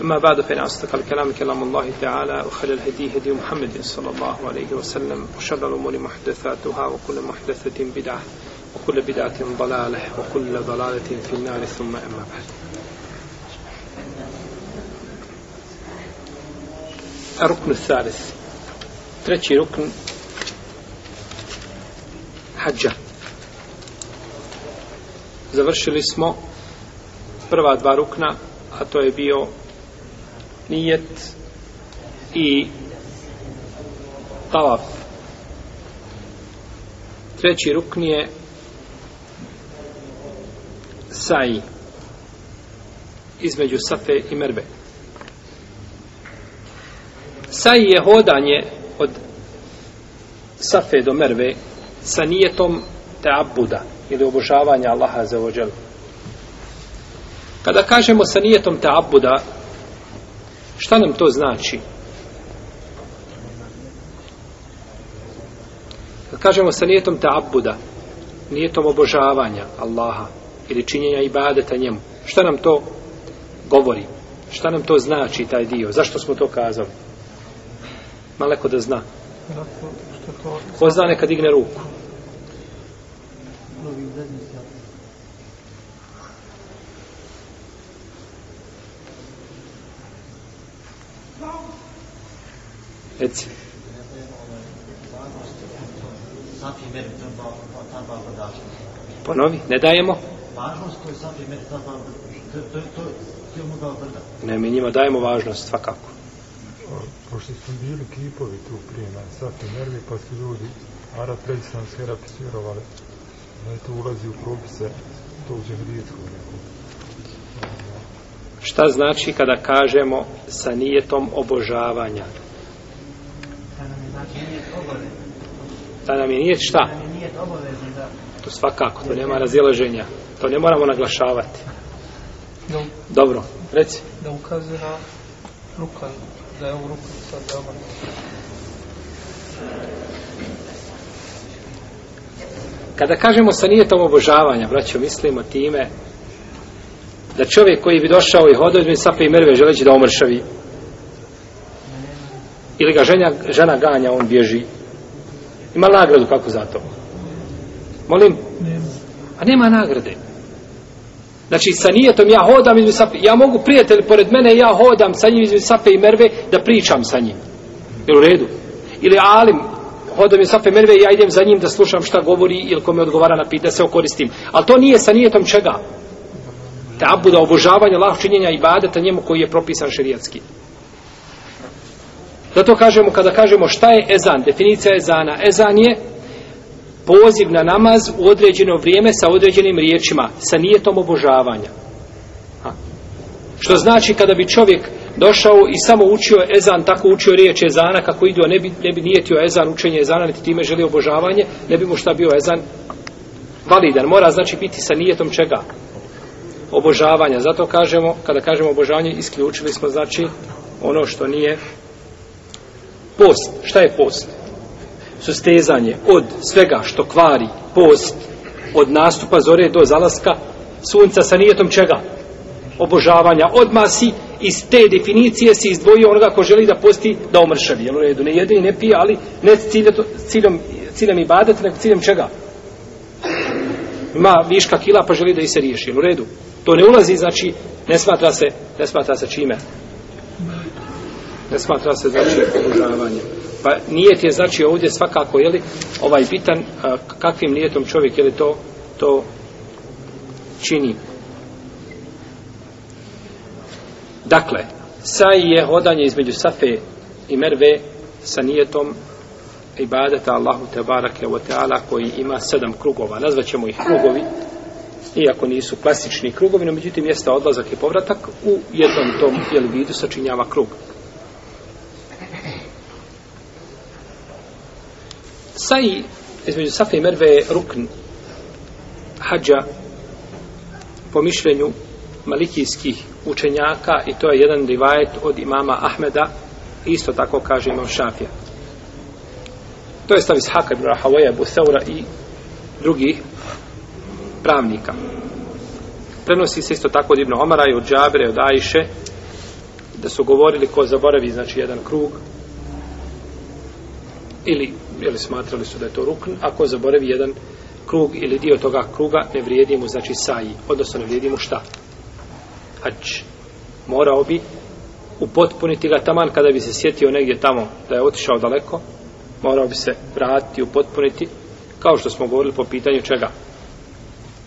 أما بعد فإن أصدق الكلام كلام الله تعالى وخير الهدي هدي محمد صلى الله عليه وسلم وشر الأمور محدثاتها وكل محدثة بدعة وكل بدعة ضلالة وكل ضلالة في النار ثم أما بعد الركن الثالث treći rukn hađa. Završili smo prva dva rukna, a to je bio nijet i tavaf. Treći rukn je saji između safe i merbe. Saji je hodanje od safe do merve sa nijetom teabuda ili obožavanja Allaha za ođelu. Kada kažemo sa nijetom teabuda, šta nam to znači? Kada kažemo sa nijetom teabuda, nijetom obožavanja Allaha ili činjenja ibadeta njemu, šta nam to govori? Šta nam to znači taj dio? Zašto smo to kazali? Maleko da zna. Ko zna neka digne ruku? Reci. Ponovi, ne dajemo? Važnost koju sam primjer to, to, to, to je mogao brda. Ne, mi njima dajemo važnost, svakako. Pošto su bili kipovi tu prije na Safi Mervi, pa su ljudi Arab tradicionalni Arapi su vjerovali da je to ulazi u propise tog džahrijetskog nekog. Šta znači kada kažemo sa nijetom obožavanja? Da nam je znači nijet obavezan. Da nam je nijet šta? Nijet obavezan da To svakako, to nema razilaženja. To ne moramo naglašavati. da, Dobro, reci. da ukazuje na rukan, da je ovo rukan sad dobro. Kada kažemo sa nijetom obožavanja, braćo, mislimo time da čovjek koji bi došao i hodao između sape i merve želeći da omršavi ili ga ženja, žena ganja, on bježi. Ima nagradu kako za to? Molim? Nema. A nema nagrade. Znači, sa nijetom ja hodam između sape, ja mogu prijatelj pored mene, ja hodam sa njim između sape i merve da pričam sa njim. Jel u redu? Ili alim, hodam između sape i merve i ja idem za njim da slušam šta govori ili ko me odgovara na pitanje, da se okoristim. Ali to nije sa nijetom čega? Te abuda obožavanja, lah činjenja i badeta njemu koji je propisan šerijatski. Zato kažemo, kada kažemo šta je ezan, definicija ezana, ezan je poziv na namaz u određeno vrijeme sa određenim riječima, sa nijetom obožavanja. Ha. Što znači kada bi čovjek došao i samo učio ezan, tako učio riječ ezana, kako idio, ne bi, ne bi nijetio ezan, učenje ezana, niti time želi obožavanje, ne bi mu šta bio ezan validan. Mora znači biti sa nijetom čega? Obožavanja. Zato kažemo, kada kažemo obožavanje, isključili smo znači ono što nije post. Šta je post? Sustezanje od svega što kvari post od nastupa zore do zalaska sunca sa nijetom čega? Obožavanja. Odmah si iz te definicije si izdvojio onoga ko želi da posti da omršavi. Jel u redu? Ne jede i ne pije, ali ne s ciljem, ciljem, ciljem i badet, nego ciljem čega? Ima viška kila pa želi da i se riješi. Jel u redu? To ne ulazi, znači, ne smatra se, ne smatra se čime? Ne smatra se, znači, obožavanje. Pa nijet je znači ovdje svakako je li ovaj bitan a, kakvim nijetom čovjek je li to to čini. Dakle, saj je hodanje između Safe i Merve sa nijetom ibadeta Allahu te barake wa ta'ala koji ima sedam krugova. Nazvaćemo ih krugovi, iako nisu klasični krugovi, no međutim jeste odlazak i povratak u jednom tom jel, vidu sačinjava krug. Saji između Safa i Merve je rukn hađa po mišljenju malikijskih učenjaka i to je jedan rivajet od imama Ahmeda isto tako kaže imam Šafija. To je stav iz Haka ibn Rahavaja, Buseura i drugih pravnika. Prenosi se isto tako od Ibn Omara i od Džabere, od Ajše da su govorili ko zaboravi znači jedan krug ili ili smatrali su da je to rukn, ako zaboravi jedan krug ili dio toga kruga, ne vrijedi mu, znači saji, odnosno ne vrijedi mu šta? Hač. Morao bi upotpuniti ga taman kada bi se sjetio negdje tamo da je otišao daleko, morao bi se vratiti, upotpuniti, kao što smo govorili po pitanju čega?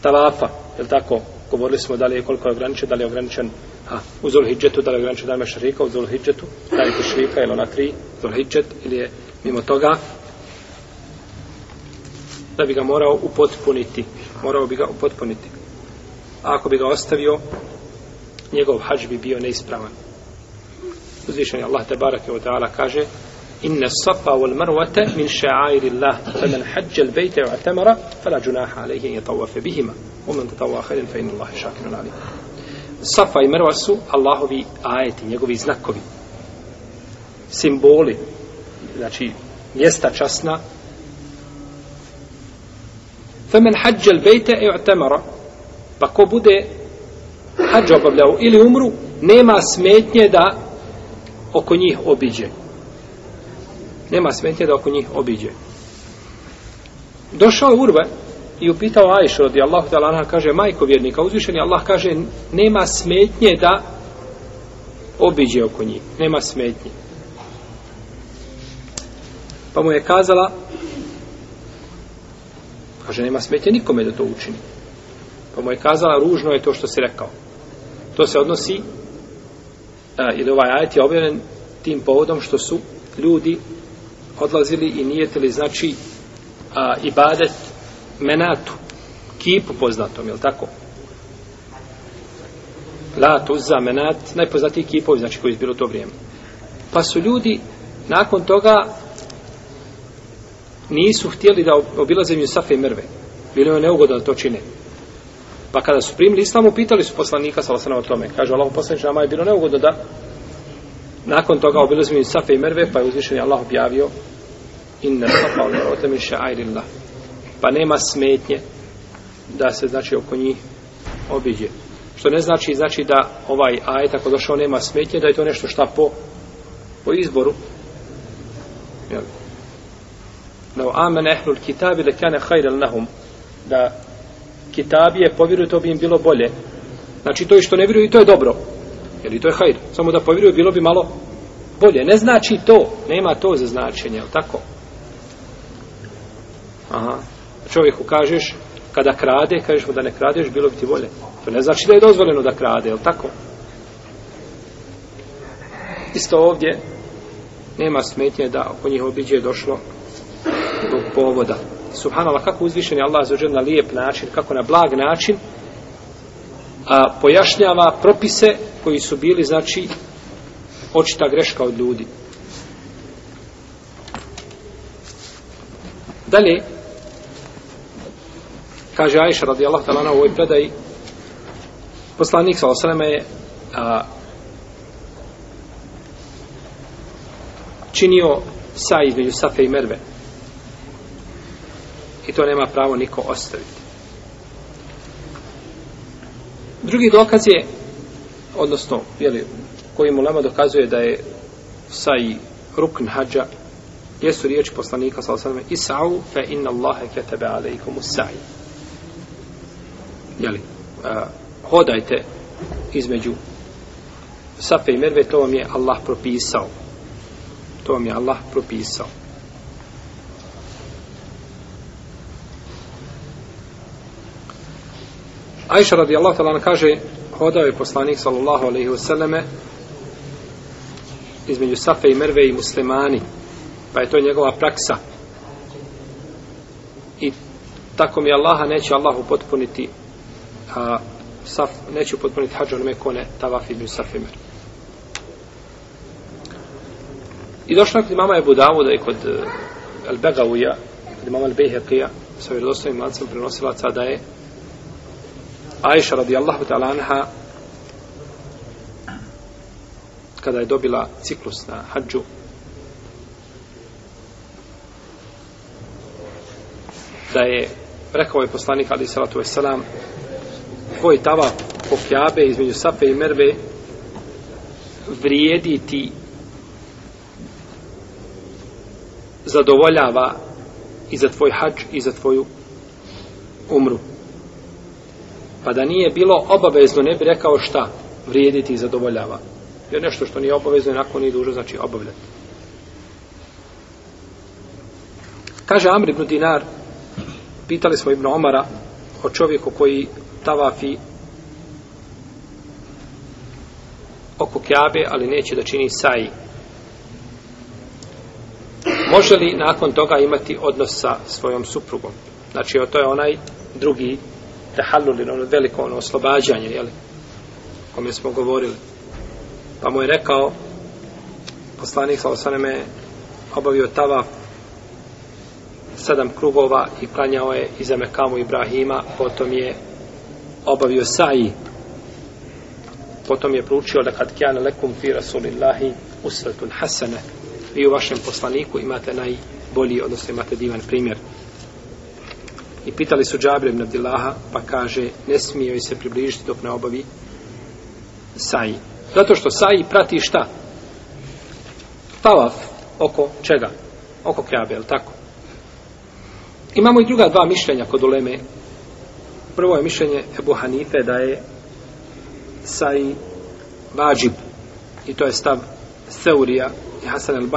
Tavafa, je li tako? Govorili smo da li je koliko je ograničen, da li je ograničen a, u Zulhidžetu, da li je ograničen dan Mešarika u Zulhidžetu, da li je Tešrika ili ona tri, Zulhidžet, ili je mimo toga, da bi ga morao upotpuniti. Morao bi ga upotpuniti. A ako bi ga ostavio, njegov hađ bi bio neispravan. Uzvišen je Allah te barake od ta'ala kaže Inna safa wal marwata min sha'airi Allah faman hajja al bayta wa atamara fala junaha alayhi an yatawafa bihima wa man tatawa khairan fa inna Allah shakirun alim Safa i Marwa su Allahovi ajeti, njegovi znakovi simboli znači mjesta časna Femen hađel bejte e otemara. Pa ko bude hađ obavljao ili umru, nema smetnje da oko njih obiđe. Nema smetnje da oko njih obiđe. Došao je Urve i upitao Ajšu radi Allahu da lana kaže majko vjernika uzvišeni Allah kaže nema smetnje da obiđe oko njih. Nema smetnje. Pa mu je kazala Kaže, nema smetje nikome da to učini. Pa mu je kazala, ružno je to što si rekao. To se odnosi, a, ili ovaj ajet je objavljen tim povodom što su ljudi odlazili i nijetili, znači, a, ibadet menatu, kipu poznatom, jel tako? La, tuza, menat, najpoznatiji kipovi, znači, koji je bilo to vrijeme. Pa su ljudi, nakon toga, nisu htjeli da obilaze mi i Merve. Bilo je neugodno da to čine. Pa kada su primili islamu, pitali su poslanika sa o tome. Kaže, Allah poslanik nama je bilo neugodno da nakon toga obilaze mi Safe i Merve, pa je uzvišen Allah objavio inna safa al. Pa nema smetnje da se znači oko njih obiđe. Što ne znači znači da ovaj ajet ako došao nema smetnje da je to nešto šta po po izboru. Jel? لو آمن أهل الكتاب لكان خيرا لهم. Da kitab povjeruju, to bi im bilo bolje. Znači to i što ne vjeruju to je dobro. Jer i to je hajr? Samo da povjeruju bilo bi malo bolje. Ne znači to. Nema to za značenje al tako? Aha. Čovjeku kažeš kada krade kažeš mu da ne kradeš bilo bi ti bolje. To ne znači da je dozvoljeno da krade al tako? Isto ovdje nema smetnje da po njih obiđe došlo tog povoda. Subhanallah, kako uzvišen je Allah za na lijep način, kako na blag način a, pojašnjava propise koji su bili, znači, očita greška od ljudi. Dalje, kaže Aisha radijallahu ta'ala u ovoj predaji, poslanik sa osaleme je a, činio sa između Safe i Merve i to nema pravo niko ostaviti. Drugi dokaz je, odnosno, jeli, koji mu lama dokazuje da je saj rukn hađa, jesu riječi poslanika sa osadame, Isa'u fe inna Allahe ketebe alaikum usai. Jeli, a, hodajte između Safe i Merve, to vam je Allah propisao. To vam je Allah propisao. Ajša radijallahu ta'ala kaže hodao je poslanik sallallahu alaihi wasallame između Safe i Merve i muslimani pa je to njegova praksa. I tako mi Allaha neće Allahu potpuniti a, saf, neće potpuniti hađa onome kone tavaf između Safe i Merve. I došlo kod mama Ebu Davuda i kod El Begavija kod imama Al-Bejheqija sa vjerodostojnim lancem prenosilaca da je Aisha radijallahu ta'ala anha kada je dobila ciklus na hađu da je rekao je poslanik ali salatu wasalam tvoj tava po kjabe između Safe i Merve vrijedi ti zadovoljava i za tvoj hađ i za tvoju umru. Pa da nije bilo obavezno, ne bi rekao šta vrijediti i zadovoljava. Jer nešto što nije obavezno, nakon nije dužo, znači obavljati. Kaže Amr ibn Dinar, pitali smo Ibn Omara o čovjeku koji tavafi oko Kjabe, ali neće da čini saji. Može li nakon toga imati odnos sa svojom suprugom? Znači, to je onaj drugi tehallul, ono veliko ono oslobađanje, jeli, O kome smo govorili. Pa mu je rekao, poslanik sa osaneme obavio tavaf sedam krugova i klanjao je iza Mekamu Ibrahima, potom je obavio saji, potom je proučio da kad kjane lekum fi rasulillahi usratun hasene. vi u vašem poslaniku imate najbolji, odnosno imate divan primjer. I pitali su Džabir ibn Abdillaha, pa kaže, ne smije joj se približiti dok ne obavi saji. Zato što saji prati šta? Tavaf oko čega? Oko Kjabe, je tako? Imamo i druga dva mišljenja kod uleme. Prvo je mišljenje Ebu Hanife da je saji vađib. I to je stav Seurija i Hasan el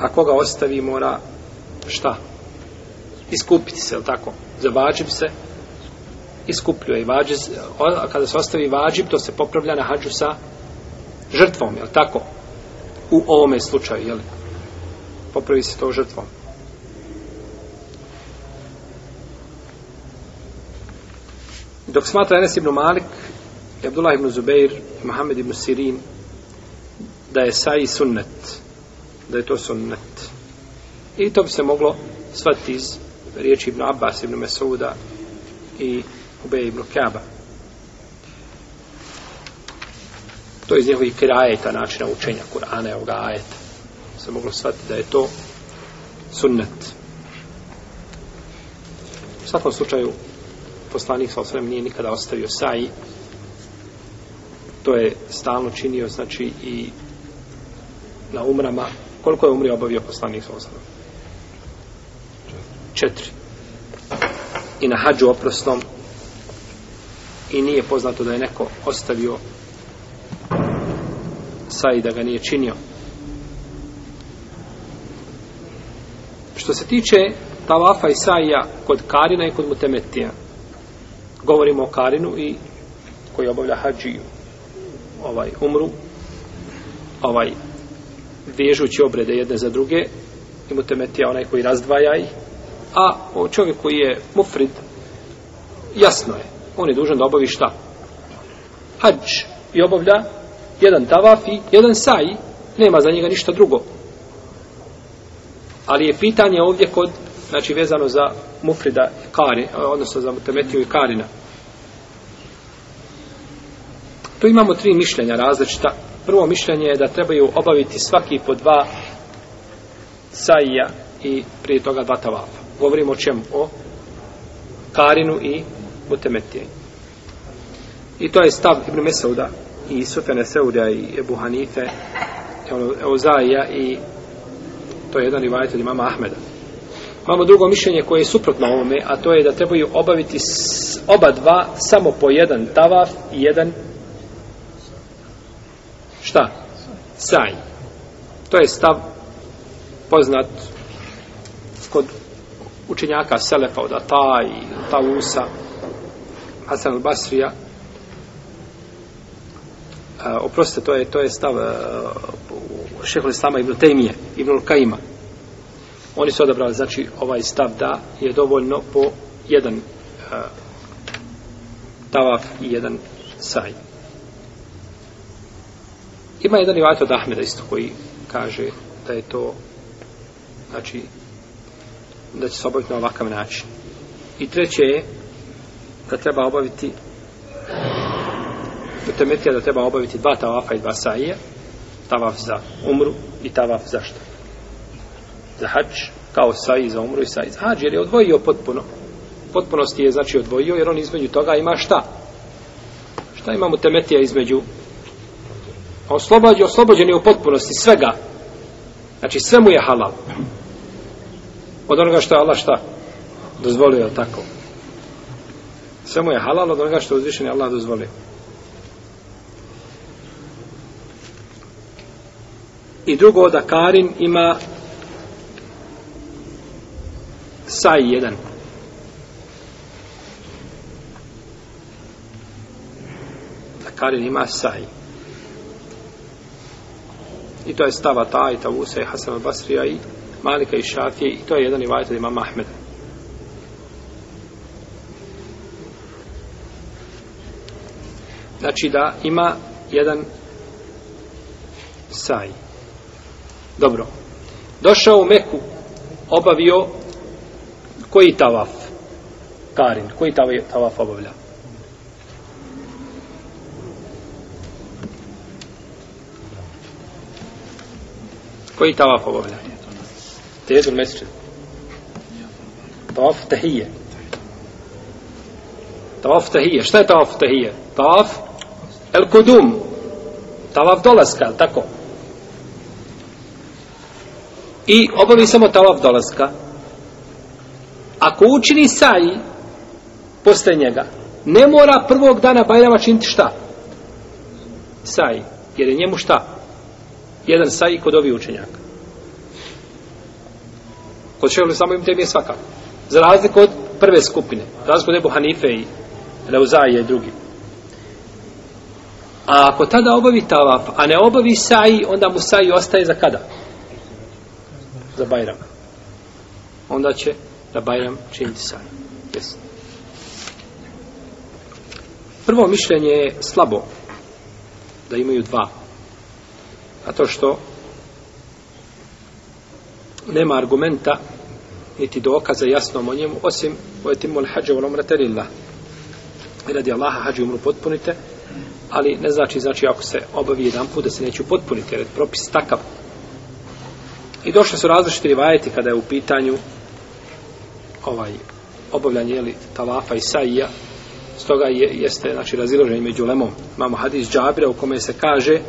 A koga ostavi mora šta? Iskupiti se, je tako? Za vađib se iskupljuje. Vađib, a kada se ostavi vađib, to se popravlja na hađu sa žrtvom, je tako? U ovome slučaju, je li? Popravi se to žrtvom. Dok smatra Enes ibn Malik, Abdullah ibn Zubeir Mohamed ibn Sirin da je saji sunnet da je to sunnet. I to bi se moglo shvatiti iz riječi ibn Abbas ibn Mesuda i Ube ibn Kaba. To je iz njegovih kirajeta načina učenja Kur'ana i ovoga ajeta se moglo shvatiti da je to sunnet. U svakom slučaju poslanik sa osvrem nije nikada ostavio saji. To je stalno činio znači i na umrama koliko je umri obavio poslanik sa osam? četiri. I na hađu oprostom i nije poznato da je neko ostavio saji da ga nije činio. Što se tiče tavafa i sajija kod Karina i kod Mutemetija govorimo o Karinu i koji obavlja hađiju. Ovaj umru ovaj vežući obrede jedne za druge i Mutemetija onaj koji razdvaja ih a o čovjek koji je mufrid jasno je on je dužan da obavi šta? Hađ i obavlja jedan tavaf i jedan saji nema za njega ništa drugo. Ali je pitanje ovdje kod znači vezano za mufrida kari, odnosno za mutemetiju i karina. Tu imamo tri mišljenja različita prvo mišljenje je da trebaju obaviti svaki po dva sajija i prije toga dva tavafa govorimo o čemu? o karinu i mutemetije i to je stav Ibn Mesauda i Sufene Seuda i Ebu Hanife ono, Euzaija i to je jedan rivajet od imama Ahmeda. Imamo drugo mišljenje koje je suprotno ovome, a to je da trebaju obaviti oba dva samo po jedan tavaf i jedan šta? Saj. To je stav poznat kod učenjaka Selefa od Ata i Talusa Hasan al-Basrija e, oprostite, to je, to je stav e, šehol Islama Ibn Tejmije, Ibn Kaima. Oni su odabrali, znači, ovaj stav da je dovoljno po jedan e, tavaf i jedan saj. Ima jedan rivajt od Ahmeda isto koji kaže da je to znači da će se obaviti na ovakav način. I treće je da treba obaviti Utemetija da treba obaviti dva tavafa i dva saije. Tavaf za umru i tavaf za što? Za hač, kao saji za umru i saji za hač, jer je odvojio potpuno. Potpunosti je znači odvojio, jer on između toga ima šta? Šta imamo temetija između? Oslobođen, oslobođen je u potpunosti svega. Znači sve mu je halal. Od onoga što je Allah šta? Dozvolio je tako. Sve mu je halal od onoga što je uzvišen je Allah dozvolio. I drugo da Karin ima saj jedan. Da Karin ima saj. I to je stava ta i Tavusa i Hasan al-Basrija i Malika i Šafije i to je jedan i vajta imama Ahmeda. Znači da ima jedan saj. Dobro. Došao u Meku, obavio koji tavaf? Karin, koji tavaf obavlja? Koji tavaf obavlja? Tezul mesečin. Tavaf tahije. Tavaf tahije. Šta je tavaf tahije? Tavaf el kudum. Tavaf dolaska, tako? I obavi samo tavaf dolaska. Ako učini saji posle njega, ne mora prvog dana Bajrama činiti šta? Saji. Jer je njemu šta? Jedan saj kod ovih učenjaka. Kod šeho samo im tebi je svakako. Za razliku od prve skupine. Za razliku od Ebu Hanife i Leuzaje i drugi. A ako tada obavi tavaf, a ne obavi saji, onda mu saji ostaje za kada? Za Bajram. Onda će da Bajram činiti saji. Yes. Prvo mišljenje je slabo da imaju dva. A to što nema argumenta niti dokaza jasnom o njemu osim ojetimu al-hađa u lomrate lillah. I radi Allaha hađu umru potpunite ali ne znači znači ako se obavi jedan put da se neće potpuniti jer je propis takav. I došle su različiti rivajeti kada je u pitanju ovaj obavljanje jeli, talafa i saija. Stoga je, jeste znači razilaženje među lemom. Imamo hadis džabira u kome se kaže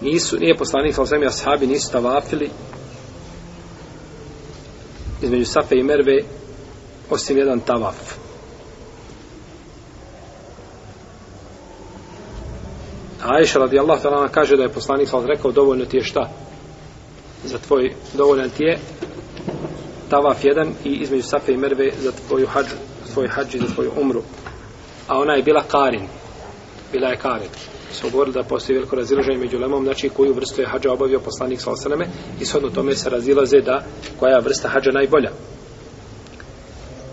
nisu, nije poslanik sa zemlja ashabi nisu tavafili između Safe i Merve osim jedan tavaf. Aisha radijallahu ta'ala kaže da je poslanik sallallahu rekao dovoljno ti je šta? Za tvoj dovoljan ti je tavaf jedan i između Safe i Merve za tvoju hađ, tvoj hađ i za tvoju umru. A ona je bila Karin. Bila je Karin smo govorili da postoji veliko razilaženje među lemom, znači koju vrstu je hađa obavio poslanik sa osaname i shodno tome se razilaze da koja vrsta hađa najbolja.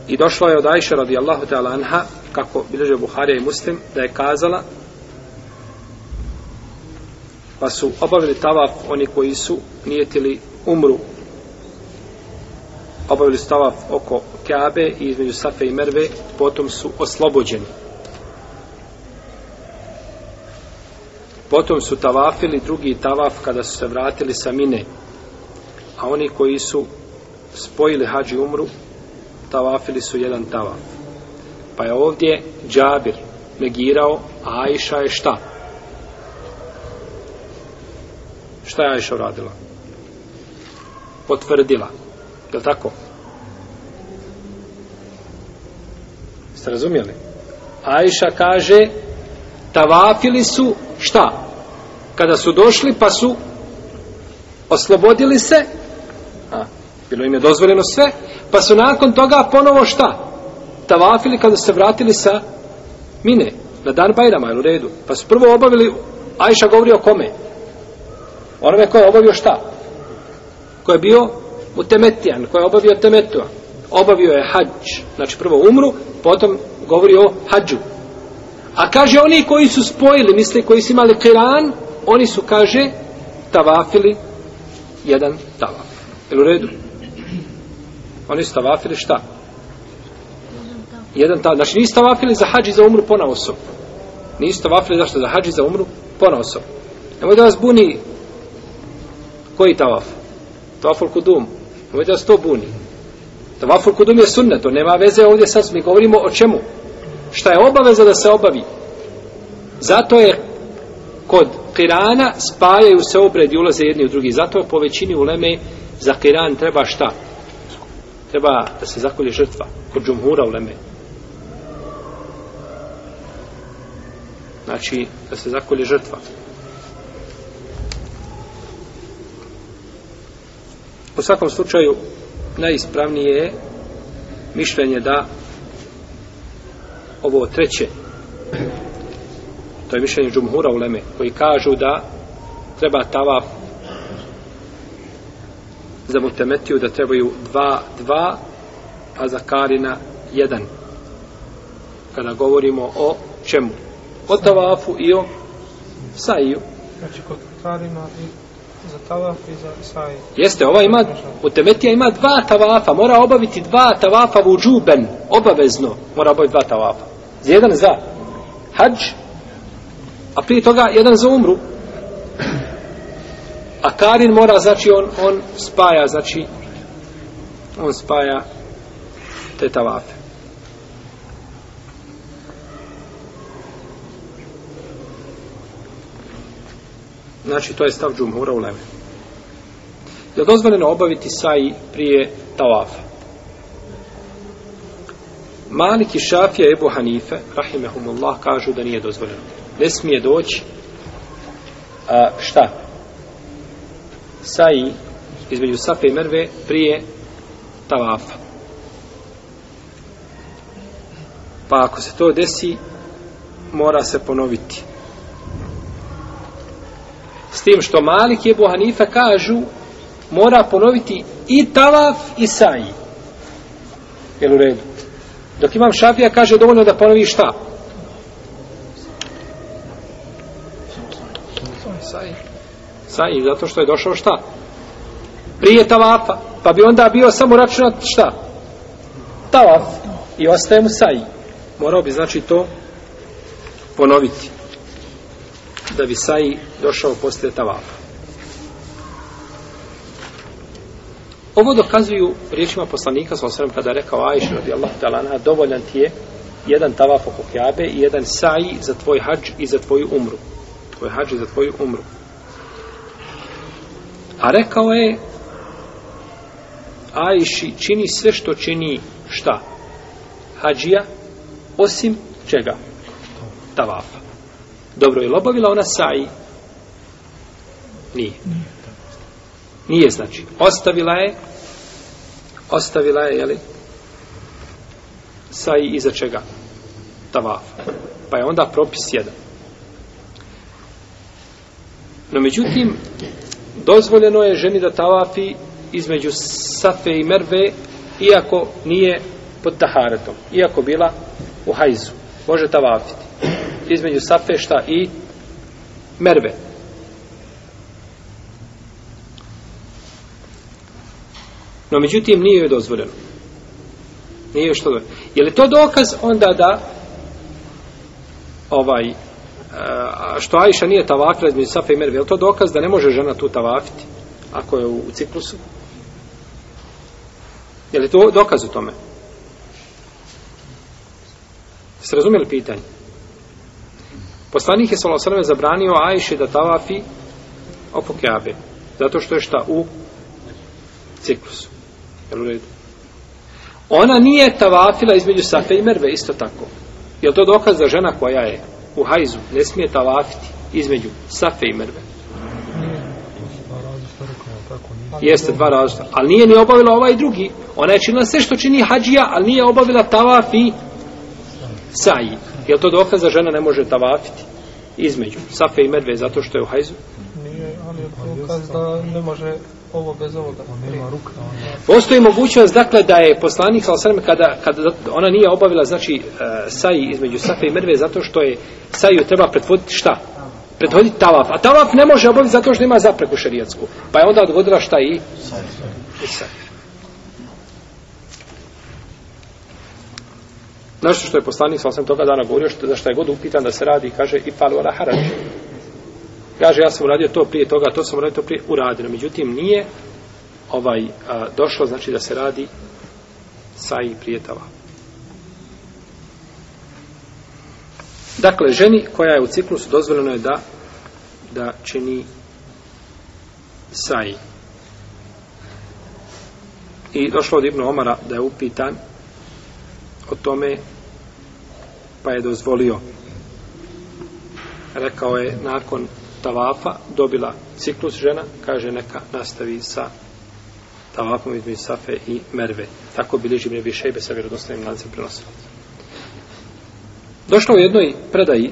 I došlo je od Ajša radijallahu ta'ala anha, kako bilježe Buharija i Muslim, da je kazala pa su obavili tavaf oni koji su nijetili umru obavili su tavaf oko Kabe i između Safe i Merve potom su oslobođeni Potom su tavafili drugi tavaf kada su se vratili sa mine. A oni koji su spojili hađi umru, tavafili su jedan tavaf. Pa je ovdje Džabir negirao, a Ajša je šta? Šta je Ajša uradila? Potvrdila. Je li tako? Ste razumijeli? Ajša kaže tavafili su šta? Kada su došli pa su oslobodili se, a, bilo im je dozvoljeno sve, pa su nakon toga ponovo šta? Tavafili kada su se vratili sa mine, na dan Bajrama, u redu. Pa su prvo obavili, Ajša govori o kome? Onome ko je obavio šta? Ko je bio u Temetijan, ko je obavio Temetua. Obavio je hađ, znači prvo umru, potom govori o hađu. A kaže oni koji su spojili, misle koji su imali kiran, oni su, kaže, tavafili jedan tavaf. Jel u redu? Oni su tavafili šta? Jedan tavaf. Znači nisu tavafili za hađi za umru pona osob. Nisu tavafili zašto? Za hađi za umru pona osob. Nemoj da vas buni koji tavaf? Tavaful kudum. Nemoj da vas to buni. Tavaful kudum je sunnet, to nema veze ovdje sad mi govorimo o čemu. Šta je obaveza da se obavi? Zato je kod kirana spajaju se obred i ulaze jedni u drugi. Zato po većini uleme za kiran treba šta? Treba da se zakolje žrtva. Kod džumhura uleme. Znači, da se zakolje žrtva. U svakom slučaju, najispravnije je mišljenje da ovo treće. To je mišljenje džumhura u Leme koji kažu da treba tavaf za mutemetiju da trebaju dva, dva a za karina jedan. Kada govorimo o čemu? O tavafu i o saiju Znači kod karina i za tavaf i za saj. Jeste, ova ima, Mutemetija ima dva tavafa, mora obaviti dva tavafa u džuben, obavezno mora obaviti dva tavafa. Jedan za hađ, a prije toga jedan za umru. A Karin mora, znači, on, on spaja, znači, on spaja te tavafe. Znači, to je stav džumhura u leme. Je dozvoljeno obaviti saji prije tavafa? Malik i Šafija i Ebu Hanife, rahimehumullah, kažu da nije dozvoljeno. Ne smije doći a, šta? Saji između Safe i Merve prije tavafa. Pa ako se to desi, mora se ponoviti. S tim što Malik i Ebu Hanife kažu mora ponoviti i tavaf i saji. Jel u redu? Dok imam šafija kaže dovoljno da ponovi šta? Saji. Saji, zato što je došao šta? Prije tavafa. Pa bi onda bio samo računat šta? Tavaf. I ostaje mu saji. Morao bi znači to ponoviti. Da bi saji došao poslije tavafa. Ovo dokazuju riječima poslanika sa osvrame kada je rekao Ajša radijallahu ta'ala dovoljan ti je jedan tavaf oko Kjabe i jedan saji za tvoj hađ i za tvoju umru. Tvoj hađ i za tvoju umru. A rekao je Ajši čini sve što čini šta? Hađija osim čega? Tavafa. Dobro, je li obavila ona saji? Nije. Nije znači. Ostavila je ostavila je, jeli, i iza čega? Tavaf. Pa je onda propis jedan. No međutim, dozvoljeno je ženi da tavafi između Safe i Merve, iako nije pod taharetom, iako bila u hajzu. Može tavafiti. Između Safe šta i Merve. No, međutim, nije joj dozvoljeno. Nije joj što dozvoljeno. Je li to dokaz onda da ovaj a, što Ajša nije tavafila između Safa i Merve, je li to dokaz da ne može žena tu tavafiti ako je u, u ciklusu? Je li to dokaz u tome? Ste razumjeli pitanje? Poslanik je Salosanove zabranio Ajši da tavafi oko Zato što je šta u ciklusu. Jel u redu? Ona nije tavafila između Safe i Merve, isto tako. Je to dokaz da žena koja je u hajzu ne smije tavafiti između Safe i Merve? Jeste dva različita. Ali nije ni obavila ovaj drugi. Ona je činila sve što čini hađija, ali nije obavila tavaf i saji. Je to dokaz da žena ne može tavafiti između Safe i Merve zato što je u hajzu? Nije, ali je dokaz da ne može ovo bez ovoga. Nema ruka. Postoji mogućnost, dakle, da je poslanik, sa osrme, kada, kada ona nije obavila, znači, uh, saji između Safe i Merve, zato što je saju treba pretvoditi šta? prethoditi tavaf. A tavaf ne može obaviti zato što ima zapreku šerijatsku. Pa je onda odgodila šta i? I sad. Nešto što je poslanik sa osam toga dana govorio, što, za što je god upitan da se radi, kaže i ala harač. Kaže, ja sam uradio to prije toga, to sam uradio to prije, uradio. Međutim, nije ovaj a, došlo, znači da se radi sa i prijetava. Dakle, ženi koja je u ciklusu dozvoljeno je da da čini saji. I došlo od Ibnu Omara da je upitan o tome pa je dozvolio rekao je nakon tavafa dobila ciklus žena kaže neka nastavi sa tavafom između Safe i Merve tako bilježi mi nebi šejbe sa vjerodostavnim lancem prenosila došlo u jednoj predaji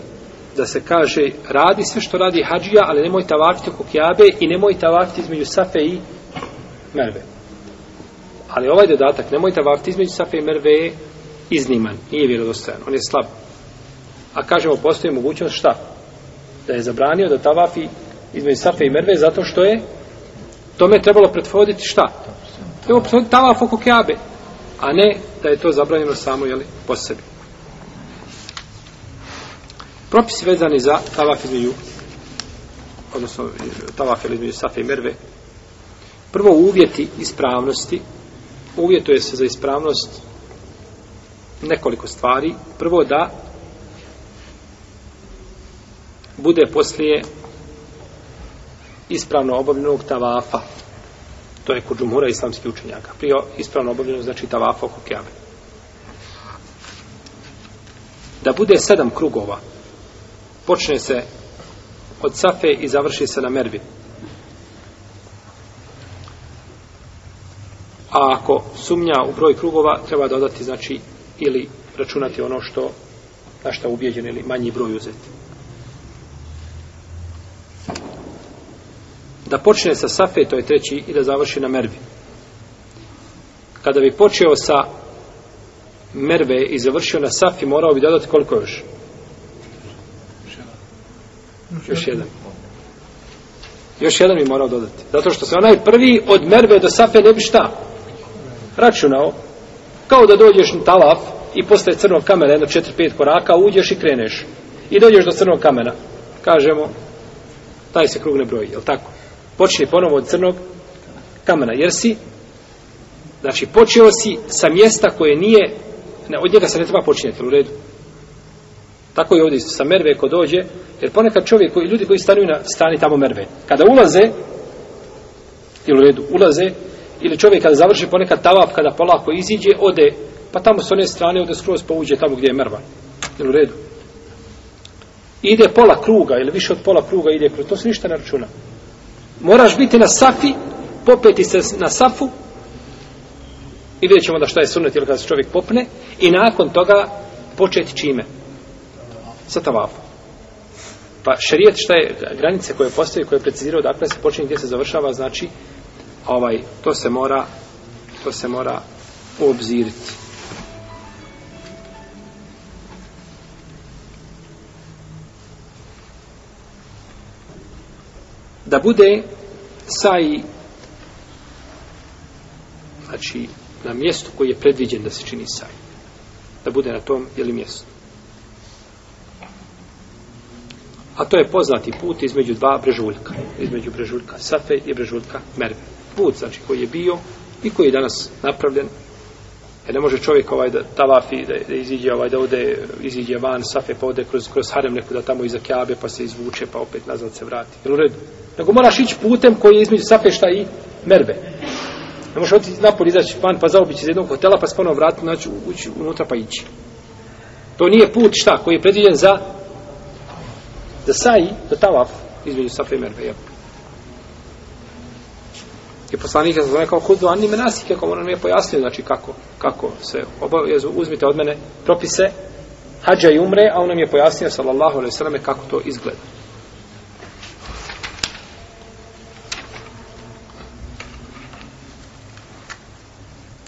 da se kaže radi sve što radi hađija ali nemoj tavafiti oko kjabe i nemoj tavafiti između Safe i Merve ali ovaj dodatak nemoj tavafiti između Safe i Merve je izniman, nije vjerodostojan, on je slab. A kažemo, postoji mogućnost šta? Da je zabranio da tavafi između Safe i Merve zato što je tome je trebalo pretvoditi šta? Trebalo pretvoditi tavaf oko Keabe, a ne da je to zabranjeno samo jeli, po sebi. Propisi vezani za tavaf između odnosno tavaf između Safe i Merve prvo uvjeti ispravnosti uvjetuje se za ispravnost nekoliko stvari. Prvo da bude poslije ispravno obavljenog tavafa. To je kod džumhura islamskih učenjaka. Prije ispravno obavljenog znači tavafa oko kjave. Da bude sedam krugova. Počne se od safe i završi se na mervi. A ako sumnja u broj krugova, treba dodati, znači, ili računati ono što na šta ubijeđen ili manji broj uzeti. Da počne sa safe, to je treći, i da završi na mervi. Kada bi počeo sa merve i završio na safi, morao bi dodati koliko još? Još jedan. Još jedan bi morao dodati. Zato što se onaj prvi od merve do safe ne bi šta? Računao Kao da dođeš na talaf i posle crnog kamena jedno 4-5 koraka, uđeš i kreneš. I dođeš do crnog kamena. Kažemo, taj se krug ne broji, je li tako? Počne ponovo od crnog kamena, jer si, znači, počeo si sa mjesta koje nije, ne, od njega se ne treba počinjeti, u redu. Tako je ovdje sa merve ko dođe, jer ponekad čovjek, koji, ljudi koji stanuju na strani tamo merve, kada ulaze, ili u redu, ulaze, ili čovjek kada završi ponekad tavap, kada polako iziđe, ode, pa tamo s one strane ode skroz pa uđe tamo gdje je merva. Ili u redu. Ide pola kruga, ili više od pola kruga ide kroz, to se ništa ne računa. Moraš biti na safi, popeti se na safu, i vidjet ćemo da šta je sunet ili kada se čovjek popne, i nakon toga početi čime? Sa tavafom. Pa šerijet šta je granice koje postoji, koje je precizirao dakle se počinje gdje se završava, znači ovaj to se mora to se mora obziriti da bude saj znači na mjestu koji je predviđen da se čini saj. Da bude na tom ili mjestu. A to je poznati put između dva brežuljka. Između brežuljka Safe i brežuljka Merve. Put, znači koji je bio i koji je danas napravljen. Jer ne može čovjek ovaj da tavafi, da, da iziđe ovaj, da ode, iziđe van, safe, pa ode kroz, kroz harem neku da tamo iza kjabe, pa se izvuče, pa opet nazad se vrati. Jel u redu? Nego moraš ići putem koji je između safe šta i merbe. Ne možeš otići napolje, izaći van, pa zaobići iz jednog hotela, pa se vratiti, naći, ući unutra pa ići. To nije put šta, koji je predviđen za da saji, da tavaf između safe i merbe, Jel? I poslanik je zove kao kudu ani menasike, kako on nam je pojasnio, znači kako, kako se obavezu, uzmite od mene propise hađa i umre, a on nam je pojasnio, sallallahu alaihi sallam, kako to izgleda.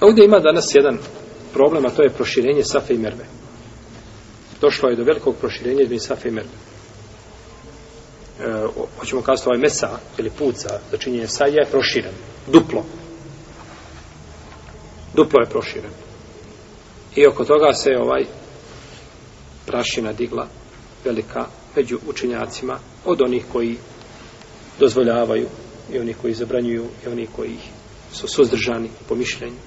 Ovdje ima danas jedan problem, a to je proširenje Safe i Merve. Došlo je do velikog proširenja između Safe i Merve. e, hoćemo kazati ovaj mesa ili put za, za činjenje sajja je proširen. Duplo. Duplo je proširen. I oko toga se ovaj prašina digla velika među učenjacima od onih koji dozvoljavaju i oni koji zabranjuju i oni koji su suzdržani po mišljenju.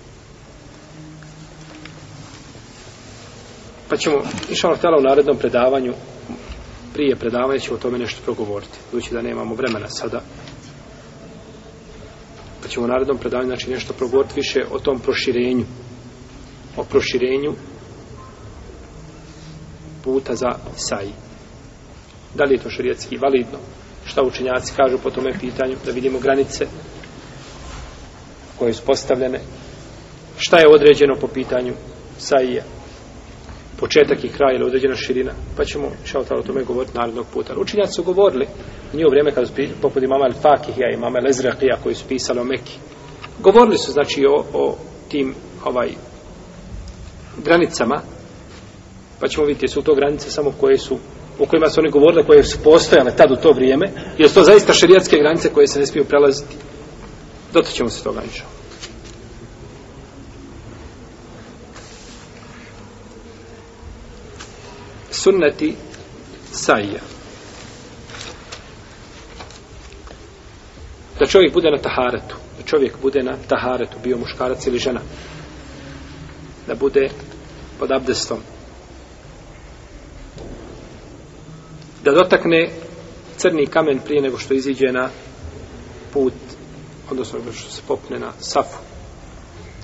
Pa ćemo, išao htjela u narednom predavanju, prije predavanja ćemo o tome nešto progovoriti. Budući da nemamo vremena sada. Ćemo u narednom predavanju, znači nešto progovoriti više o tom proširenju. O proširenju puta za saji. Da li je to šarijetski validno? Šta učenjaci kažu po tome pitanju? Da vidimo granice koje su postavljene. Šta je određeno po pitanju sajija? Početak i kraj ili određena širina, pa ćemo šal o tome govoriti narednog puta. Učinjaci su govorili u njihovo vrijeme kada su poput imama Al-Fakihija i imama Lezraqija koji su pisali o Meki. Govorili su znači o, o tim ovaj granicama pa ćemo vidjeti su to granice samo koje su o kojima su oni govorili koje su postojale tad u to vrijeme jer su to zaista šerijatske granice koje se ne smiju prelaziti dotaćemo se toga inšao sunneti sajja. Da čovjek bude na taharetu. Da čovjek bude na taharetu, bio muškarac ili žena. Da bude pod abdestom. Da dotakne crni kamen prije nego što iziđe na put, odnosno što se popne na safu.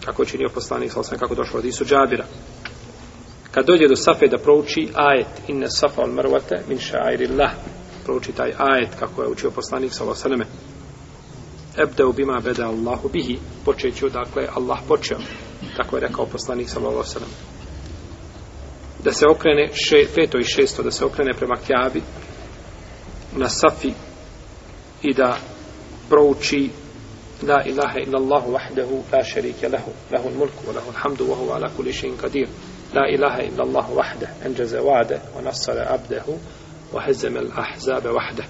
Kako je činio poslanik, sam kako došlo od Isu Džabira kad dođe do safe da prouči ajet inna safa al marwata min sha'airillah. Prouči taj ajet kako je učio poslanik sallallahu alejhi ve selleme. Ebdeu bima beda Allahu bihi. Počeću dakle Allah počeo. Tako je rekao poslanik sallallahu alejhi ve sellem. Da se okrene še, peto i šesto da se okrene prema Kjabi na safi i da prouči la ilaha illa Allahu wahdahu la sharika lahu lahu al-mulku wa lahu al-hamdu wa huwa ala kulli shay'in qadir. لا إله إلا الله وحده أنجز وعده ونصر عبده وهزم الأحزاب وحده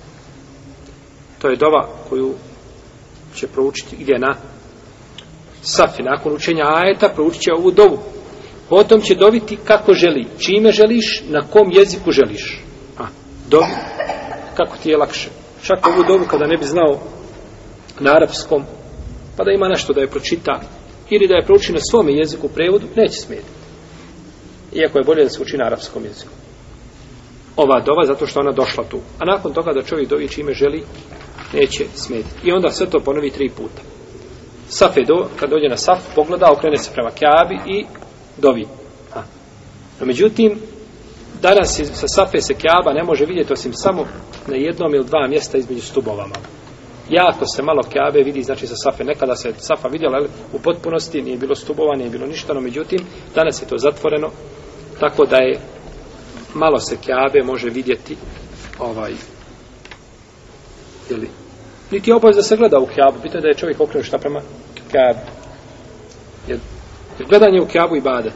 to je dova koju će proučiti gdje na safi, nakon učenja ajeta proučit će ovu dovu potom će dobiti kako želi čime želiš, na kom jeziku želiš a, dovi kako ti je lakše čak ovu dovu kada ne bi znao na arapskom pa da ima nešto da je pročita ili da je prouči na svome jeziku u prevodu, neće smetiti iako je bolje da se uči na arapskom jeziku. Ova dova zato što ona došla tu. A nakon toga da čovjek dovi čime želi, neće smetiti. I onda sve to ponovi tri puta. Saf je do, kad dođe na saf, pogleda, okrene se prema kjabi i dovi. Ha. No međutim, danas sa safe se kjaba ne može vidjeti osim samo na jednom ili dva mjesta između stubovama. Jako se malo kjabe vidi, znači sa safe. Nekada se safa vidjela ali, u potpunosti, nije bilo stubova, nije bilo ništa, no međutim, danas je to zatvoreno, tako da je malo se kjabe može vidjeti ovaj ili niti je obavez da se gleda u kjabu pitanje da je čovjek okrenuo šta prema kjabu jer, jer gledanje u kjabu i badet.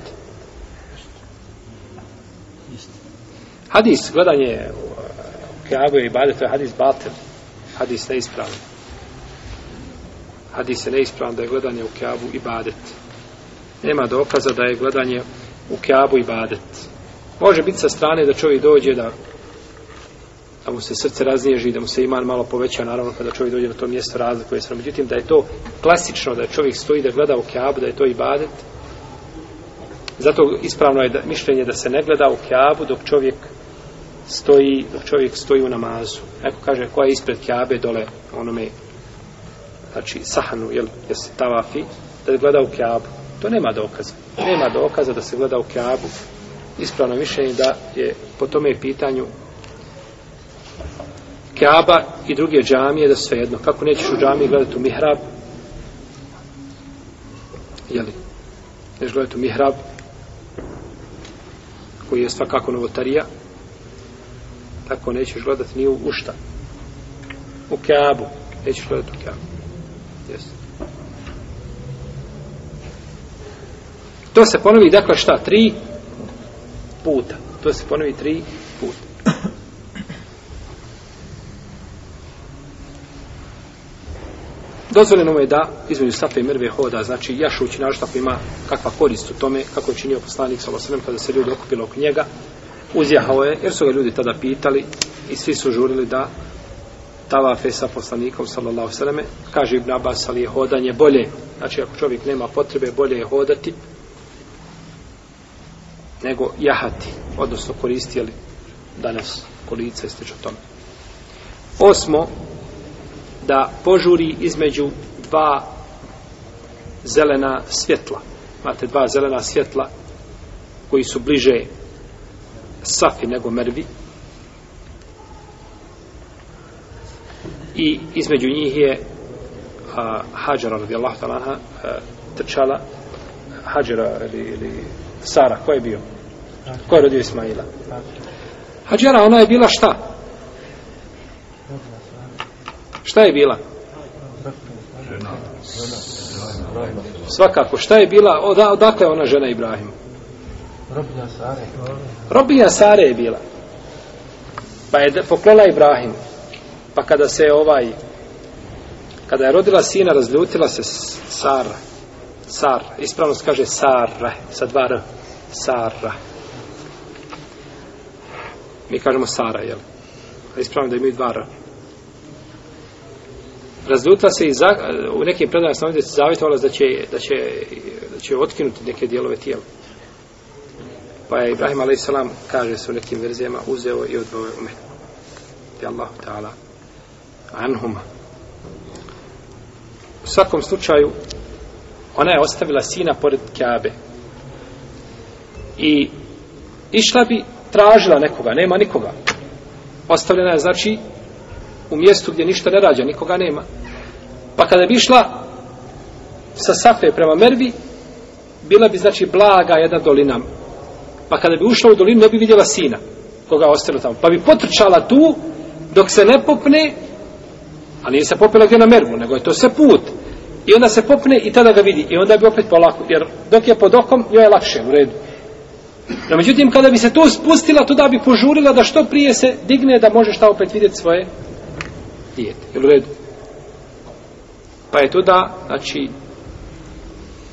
Hadis gledanje eh, u, u kjabu i badet to je hadis batel hadis neispravan. Hadis je neispravan da je gledanje u kjabu i badet. Nema dokaza da je gledanje u Kjabu i badet. Može biti sa strane da čovjek dođe da da mu se srce raznježi, da mu se iman malo poveća, naravno kada čovjek dođe na to mjesto razlikuje se. Međutim, da je to klasično, da čovjek stoji da gleda u Kjabu, da je to i badet. Zato ispravno je da, mišljenje da se ne gleda u Kjabu dok čovjek stoji, dok čovjek stoji u namazu. Neko kaže, koja je ispred Kjabe dole onome, znači sahanu, jel, jesi tavafi, da gleda u Kjabu. To nema dokaza. Nema dokaza da se gleda u Kjabu. Ispravno mišljenje da je po tome pitanju Kjaba i druge džamije da sve jedno. Kako nećeš u džamiji gledati u mihrab? Jeli? Neš gledati u mihrab koji je svakako novotarija tako nećeš gledati ni u ušta u Kjabu nećeš gledati u Kjabu jesi To se ponovi, dakle, šta? Tri puta. To se ponovi tri puta. Dozvoljeno mu je da između Safa i Merve hoda, znači jašući našto ako ima kakva korist u tome, kako je činio poslanik sa Losanem kada se ljudi okupili oko njega, uzjahao je, jer su ga ljudi tada pitali i svi su žurili da tavafe sa poslanikom sallallahu sallame, kaže Ibn Abbas, ali je hodanje bolje, znači ako čovjek nema potrebe, bolje je hodati nego jahati, odnosno koristili danas kolica i slično tome. Osmo, da požuri između dva zelena svjetla. Imate dva zelena svjetla koji su bliže Safi nego Mervi. I između njih je a, Hadžara radijallahu ta'ala trčala Hadžara ili, ili Sara, ko je bio? Ko je rodio Ismaila? Hadžara, ona je bila šta? Šta je bila? Svakako, šta je bila? Oda, odakle ona žena Ibrahim? Robinja Sare. Robinja Sare je bila. Pa je poklela Ibrahim. Pa kada se ovaj kada je rodila sina, razljutila se Sara. Sar. Ispravno se kaže Sara. Sa dva R. Sara. Mi kažemo Sara, jel? A ispravno da imaju dva R razljutila se i za, u nekim predajama sam ovdje zavjetovala da će, da će, da će otkinuti neke dijelove tijela. Pa je Ibrahim a.s. kaže se u nekim verzijama uzeo i odveo u Meku. Ti Allah ta'ala anhuma. U svakom slučaju ona je ostavila sina pored Kabe. I išla bi tražila nekoga, nema nikoga. Ostavljena je znači u mjestu gdje ništa ne rađa, nikoga nema. Pa kada bi išla sa Safe prema Mervi, bila bi znači blaga jedna dolina. Pa kada bi ušla u dolinu, ne bi vidjela sina koga ostavila tamo. Pa bi potrčala tu, dok se ne popne, a nije se popela gdje na Mervu, nego je to sve put. I onda se popne i tada ga vidi. I onda bi opet polako, jer dok je pod okom, joj je lakše, u redu. No, međutim, kada bi se to spustila, to da bi požurila da što prije se digne da može šta opet vidjeti svoje dijete. Jel u redu? Pa je to da, znači,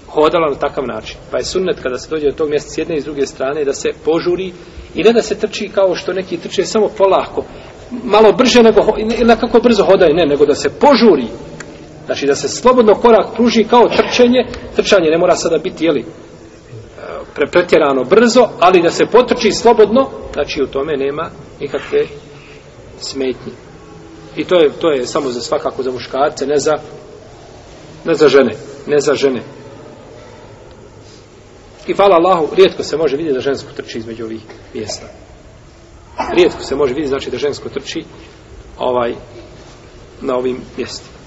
hodala na takav način. Pa je sunnet kada se dođe do tog mjesta s jedne i s druge strane da se požuri i ne da se trči kao što neki trče samo polako. Malo brže nego, ili kako brzo hodaju, ne, nego da se požuri. Znači da se slobodno korak pruži kao trčanje, Trčanje ne mora sada biti, jeli, pretjerano brzo, ali da se potrči slobodno, znači u tome nema nikakve smetnje. I to je, to je samo za svakako za muškarce, ne za ne za žene, ne za žene. I hvala Allahu, rijetko se može vidjeti da žensko trči između ovih mjesta. Rijetko se može vidjeti, znači da žensko trči ovaj na ovim mjestima.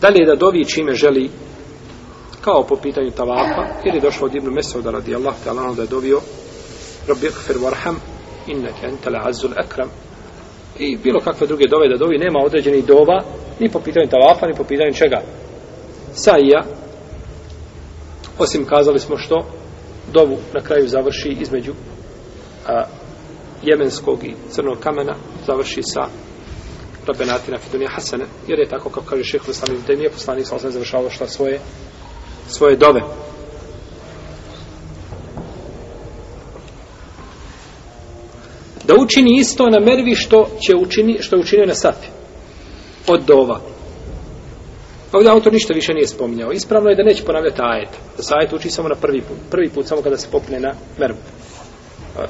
Dalje da dovi čime želi kao po pitanju tavafa, jer je došao od Ibnu Mesauda radi Allah, da je dovio Rabbi gfir warham inneke entele azul akram. I bilo kakve druge dove da dovi nema određenih dova ni po pitanju tavafa ni po pitanju čega. Saija osim kazali smo što dovu na kraju završi između a, jemenskog i crnog kamena završi sa rabenatina fidunija hasene jer je tako kako kaže šehr Islam da nije poslanik sa osam završavao šta svoje svoje dove da učini isto na mervi što će učini što je učinio na safi. Od dova. Ovdje autor ništa više nije spominjao. Ispravno je da neće ponavljati ajet. Da se ajet uči samo na prvi put. Prvi put samo kada se popne na mervu.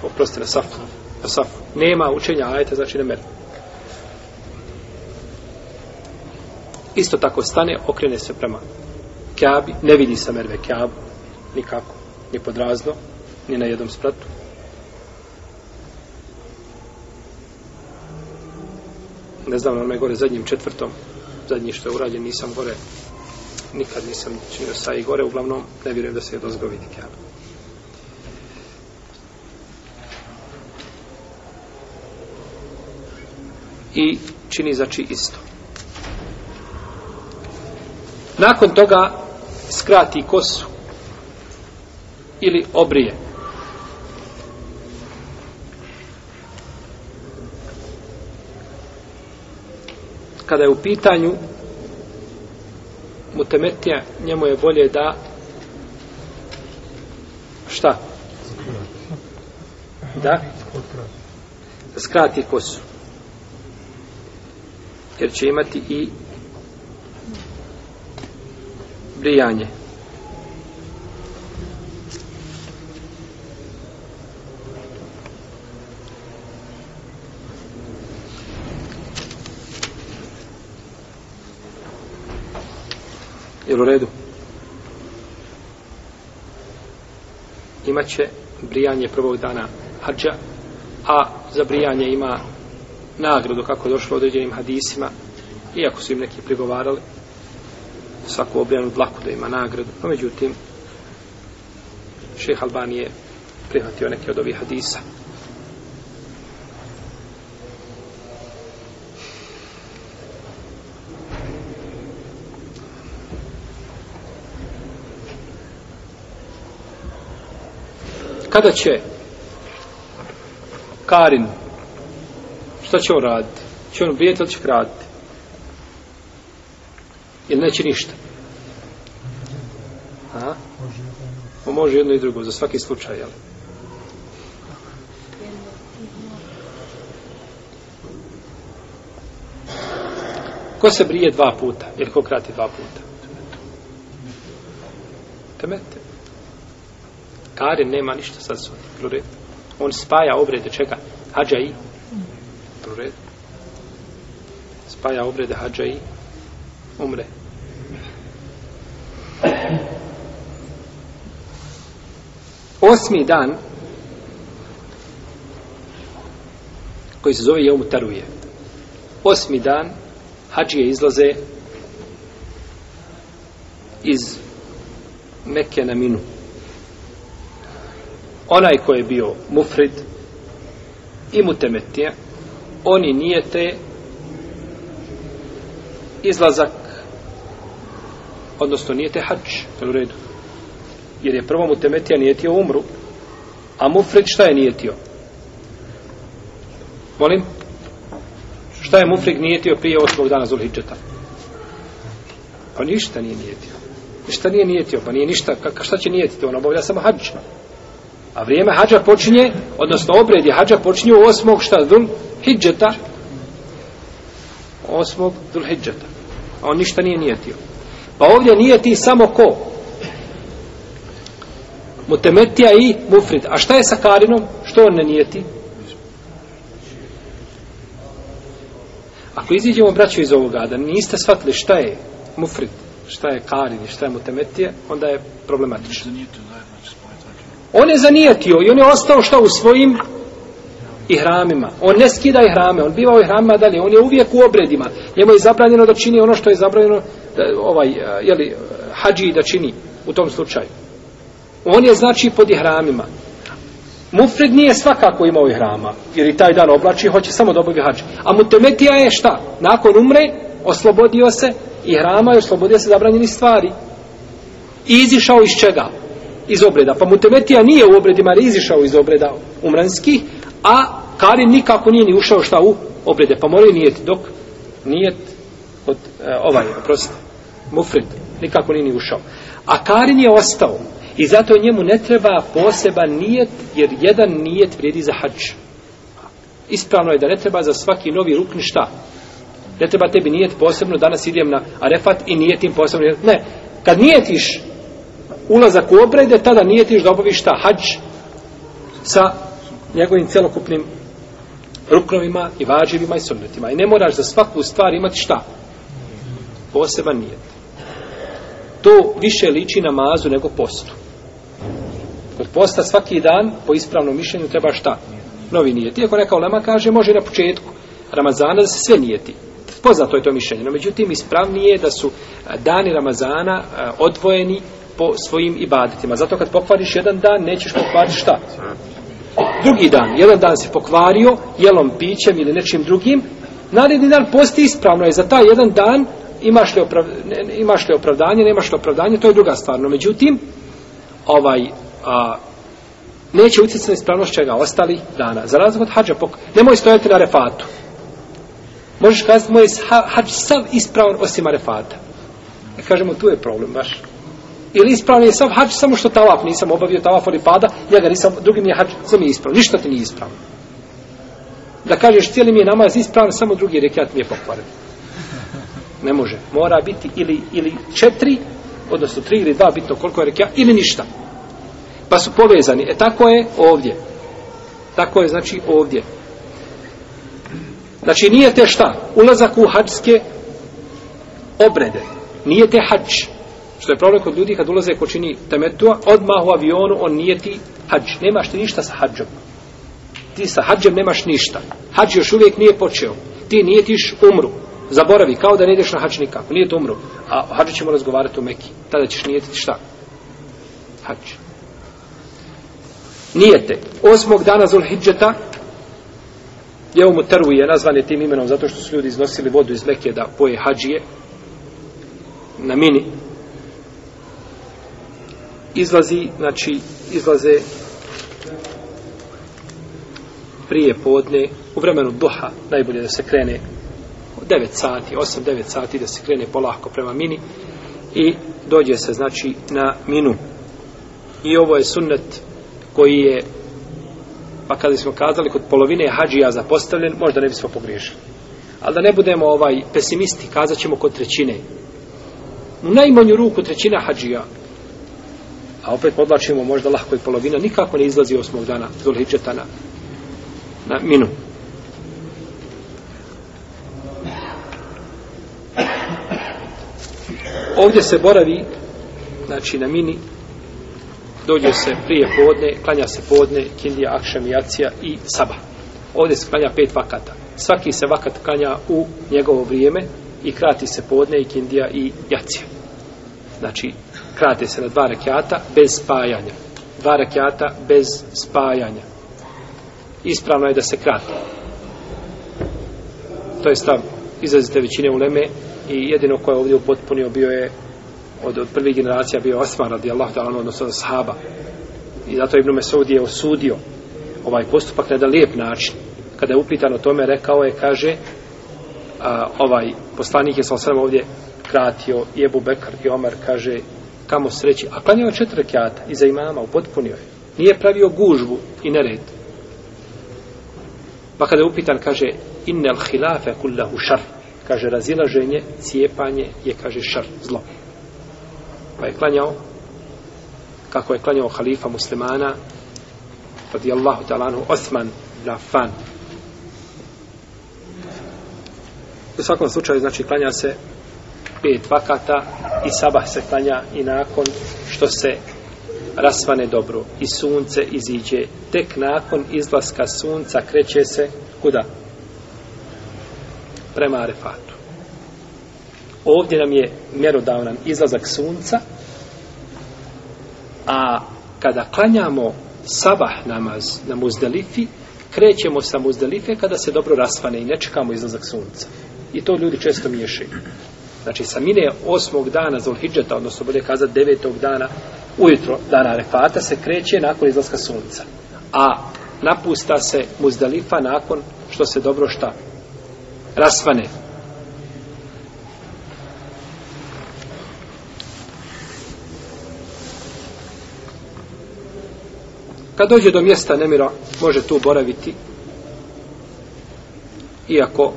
Oprosti na safu. Na safu. Nema učenja ajeta znači na mervu. Isto tako stane okrene se prema Kjabi, ne vidi se merve Kjabu nikako, ni podrazno ni na jednom spratu ne znam, ono je gore zadnjim četvrtom, zadnji što je urađen, nisam gore, nikad nisam činio sa i gore, uglavnom ne vjerujem da se je dozgo vidi Kjabu. I čini znači isto. Nakon toga skrati kosu ili obrije. kada je u pitanju mutemetija, njemu je bolje da šta? Da? Da skrati kosu. Jer će imati i brijanje. Jel u redu? Imaće brijanje prvog dana hađa, a za brijanje ima nagradu kako je došlo određenim hadisima, iako su im neki prigovarali, svaku obljanu dlaku da ima nagradu. No, međutim, šeh Albani je prihvatio neke od ovih hadisa. Kada će Karin šta će on raditi? Će on ubijeti ili će kraditi? Ili neće ništa? A? On može jedno i drugo, za svaki slučaj, jel? Ko se brije dva puta? Ili ko krati dva puta? Temete. Karin nema ništa sad svoj. Prored. On spaja obrede čega? Hadža i? Prored. Spaja obrede hađa i umre. Osmi dan koji se zove Jeumu Taruje. Osmi dan hađije izlaze iz Mekke na Minu. Onaj ko je bio Mufrid i Mutemetija, oni nijete izlazak odnosno nijete hađ, u redu. Jer je prvo Mutemetija nijetio umru, a Mufrid šta je nijetio? Molim? Šta je Mufrid nijetio prije osmog dana Zulhidžeta? Pa ništa nije nijetio. Ništa nije nijetio, pa nije ništa. Ka, šta će nijetiti? On obavlja samo hađ. A vrijeme hađa počinje, odnosno obred je hađa počinje u osmog šta? Zulhidžeta. Osmog Zulhidžeta. A on ništa nije nijetio. Pa ovdje nijeti samo ko? Mutemetija i Mufrid. A šta je sa Karinom? Što on ne nijeti? Ako iziđemo, braćo, iz ovoga, da niste shvatili šta je Mufrid, šta je Karin i šta je Mutemetija, onda je problematično. On je zanijetio i on je ostao šta u svojim ihramima. On ne skida ihrame, on biva u ihramima dalje, on je uvijek u obredima. Njemu je zabranjeno da čini ono što je zabranjeno da, ovaj, jeli, hađi da čini u tom slučaju. On je znači pod ihramima. Mufrid nije svakako imao ihrama, jer i taj dan oblači i hoće samo da obavlja hađ. A mutemetija je šta? Nakon umre, oslobodio se ihrama i oslobodio se zabranjeni stvari. I izišao iz čega? Iz obreda. Pa mutemetija nije u obredima, ali izišao iz obreda umranskih, a Karin nikako nije ni ušao šta u obrede. Pa moraju nijeti dok nijet od e, ovaj, prosti, Mufrid, nikako nije ni ušao. A Karin je ostao. I zato njemu ne treba poseban nijet, jer jedan nijet vrijedi za hač. Ispravno je da ne treba za svaki novi rukn šta? Ne treba tebi nijet posebno, danas idem na Arefat i nijetim posebno. Ne, kad nijetiš ulazak u obrede, tada nijetiš da obaviš šta? Hač sa njegovim celokupnim ruknovima i važivima i sunnetima. I ne moraš za svaku stvar imati šta? Poseban nijet. To više liči namazu nego postu. Kod posta svaki dan, po ispravnom mišljenju, treba šta? Novi nijeti. Iako neka olema kaže, može na početku Ramazana da se sve nijeti. Poznato je to mišljenje. No, međutim, ispravnije je da su e, dani Ramazana e, odvojeni po svojim ibadetima. Zato kad pokvariš jedan dan, nećeš pokvariti šta? Drugi dan. Jedan dan se pokvario jelom, pićem ili nečim drugim. Naredni dan posti ispravno je za taj jedan dan imaš li, imaš li opravdanje, nemaš li opravdanje, to je druga stvar. No, međutim, ovaj, a, neće utjecati na ispravnost čega ostali dana. Za razlog od hađa, pok... nemoj stojati na refatu. Možeš kazati, moj hađ sav ispravan osim arefata. E, kažemo, tu je problem baš. Ili ispravan je sav hađ, samo što tavaf nisam obavio, tavaf ali pada, ja ga nisam, drugi mi je hađ, sam je ispravan, Ništa ti nije ispravno. Da kažeš, cijeli mi je namaz ispravan, samo drugi rekiat mi je pokvaren. Ne može. Mora biti ili, ili četiri, odnosno tri ili dva, bitno koliko je rekja, ili ništa. Pa su povezani. E tako je ovdje. Tako je, znači, ovdje. Znači, nije te šta? Ulazak u hađske obrede. Nije te hađ. Što je problem kod ljudi kad ulaze ko čini temetua, odmah u avionu on nije ti hađ. Nemaš ti ništa sa hađom. Ti sa hađem nemaš ništa. Hađ još uvijek nije počeo. Ti nije tiš umru. Zaboravi, kao da ne ideš na hač nikako. Nije to umru. A o hađu ćemo razgovarati u Meki. Tada ćeš nijetiti šta? Hač. Nijete. Osmog dana Zulhidžeta Jeumu Tervu je nazvan je tim imenom zato što su ljudi iznosili vodu iz Mekije da poje hađije na mini izlazi, znači izlaze prije podne, u vremenu duha, najbolje da se krene 9 sati, 8-9 sati da se krene polahko prema mini i dođe se znači na minu. I ovo je sunnet koji je pa kada smo kazali kod polovine hađija zapostavljen, možda ne bismo pogriješili. Ali da ne budemo ovaj pesimisti, kazat ćemo kod trećine. U najmanju ruku trećina hađija, a opet podlačimo možda lahko i polovina, nikako ne izlazi osmog dana Zulhidžetana na minu. Ovdje se boravi, znači na mini, dođe se prije podne, klanja se podne, kindija, akšam, jacija i saba. Ovdje se klanja pet vakata. Svaki se vakat klanja u njegovo vrijeme i krati se podne i kindija i jacija. Znači, krate se na dva rekiata bez spajanja. Dva rekiata bez spajanja. Ispravno je da se krati. To je stav izrazite većine uleme i jedino ko je ovdje upotpunio bio je od, od prvih generacija bio Osman radijallahu ta'ala odnosno od sahaba. I zato Ibn Mesud je osudio ovaj postupak na jedan lijep način. Kada je upitan o tome rekao je kaže a, ovaj poslanik je sa sve ovdje kratio i Ebu Bekar i Omer kaže kamo sreći? A klanjao četiri kjata iza imama upotpunio je. Nije pravio gužbu i nered. Pa kada je upitan kaže innel hilafe kullahu šar kaže razilaženje, cijepanje je kaže šar, zlo pa je klanjao kako je klanjao halifa muslimana radijallahu talanu Osman Rafan. U svakom slučaju znači klanja se pet vakata i sabah se klanja i nakon što se rasvane dobro i sunce iziđe tek nakon izlaska sunca kreće se kuda? Prema Arefatu ovdje nam je mjerodavnan izlazak sunca a kada klanjamo sabah namaz na muzdelifi krećemo sa muzdelife kada se dobro rasvane i ne čekamo izlazak sunca. I to ljudi često miješaju. Znači sa mine osmog dana za Ulhidžeta odnosno bolje kazati devetog dana ujutro dana Arefata se kreće nakon izlaska sunca. A napusta se muzdalifa nakon što se dobro šta? Raspane. Kad dođe do mjesta nemira, može tu boraviti, iako,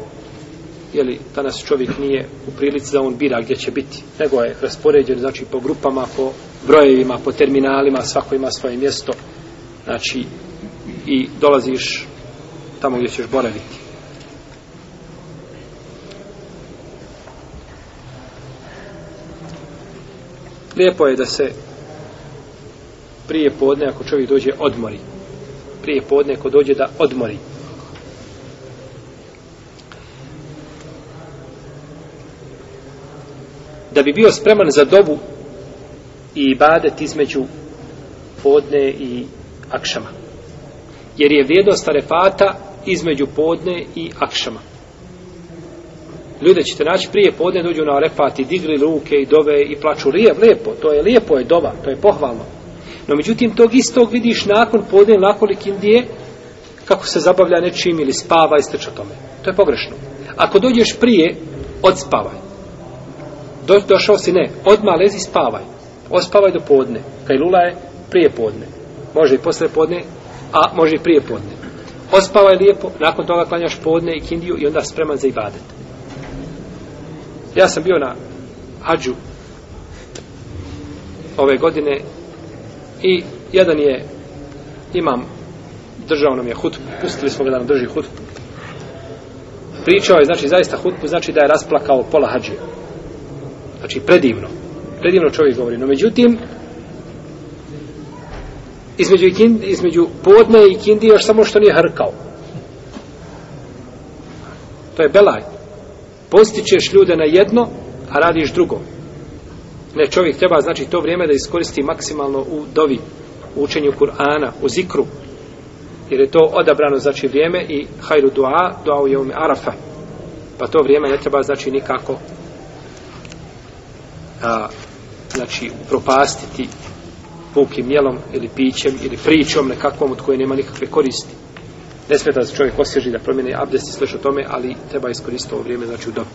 jeli, danas čovjek nije u prilici da on bira gdje će biti, nego je raspoređen, znači, po grupama, po brojevima, po terminalima, svako ima svoje mjesto, znači, i dolaziš tamo gdje ćeš boraviti. Lijepo je da se prije podne ako čovjek dođe odmori. Prije podne ako dođe da odmori. Da bi bio spreman za dobu i ibadet između podne i akšama. Jer je vrijednost arefata između podne i akšama. Ljude ćete naći prije podne dođu na arefat i digli ruke i dove i plaču lijepo, to je lijepo je dova, to je pohvalno. No međutim, tog istog vidiš nakon podne, nakon Indije kako se zabavlja nečim ili spava i steče tome. To je pogrešno. Ako dođeš prije, odspavaj. Do, došao si, ne, odmah lezi spavaj. Ospavaj do podne. Kajlula je prije podne. Može i posle podne, a može i prije podne. Ospavaj lijepo, nakon toga klanjaš podne i kindiju i onda spreman za ibadet. Ja sam bio na hađu ove godine i jedan je imam držao nam je hutbu, pustili smo ga da nam drži hutbu. Pričao je, znači, zaista hutbu, znači da je rasplakao pola hađije. Znači, predivno. Predivno čovjek govori. No, međutim, između, ikindi, između podne i kindi još samo što nije hrkao. To je belaj. Postičeš ljude na jedno, a radiš drugo. Ne, čovjek treba, znači, to vrijeme da iskoristi maksimalno u dovi, u učenju Kur'ana, u zikru, jer je to odabrano znači vrijeme i hajru dua, dua u jevmi arafa. Pa to vrijeme ne treba znači nikako a, znači propastiti pukim jelom ili pićem ili pričom nekakvom od koje nema nikakve koristi. Ne smeta da se čovjek osježi da promijeni abdest i sliš o tome, ali treba iskoristiti ovo vrijeme znači u dobu.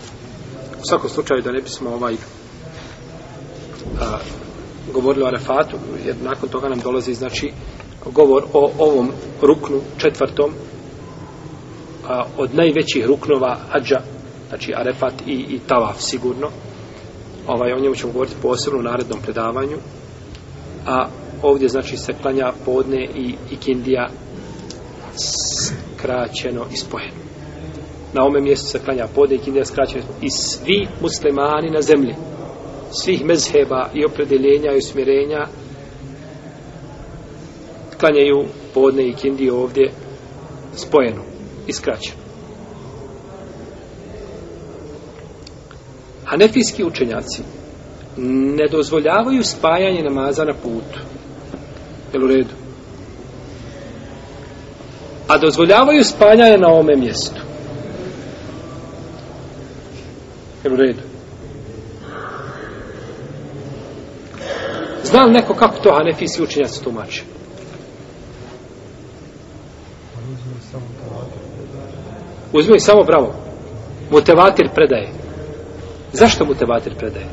U svakom slučaju da ne bismo ovaj a, govorili o Arefatu, jer nakon toga nam dolazi znači govor o ovom ruknu četvrtom a, od najvećih ruknova hađa znači Arefat i, i Tavaf sigurno ovaj, o njemu ćemo govoriti posebno u narednom predavanju a ovdje znači se klanja podne i, ikindija skraćeno i spojeno na ome mjestu se klanja podne i kindija skraćeno i svi muslimani na zemlji svih mezheba i opredeljenja i usmjerenja klanjaju podne i kindiju ovdje spojeno i skraćeno. Hanefijski učenjaci ne dozvoljavaju spajanje namaza na putu. Jel u redu? A dozvoljavaju spajanje na ovome mjestu. Jel u redu? Zna li neko kako to Hanefijski učenjaci tumače? Uzmi samo bravo. Mutevatir predaje. Zašto mutevatir predaje?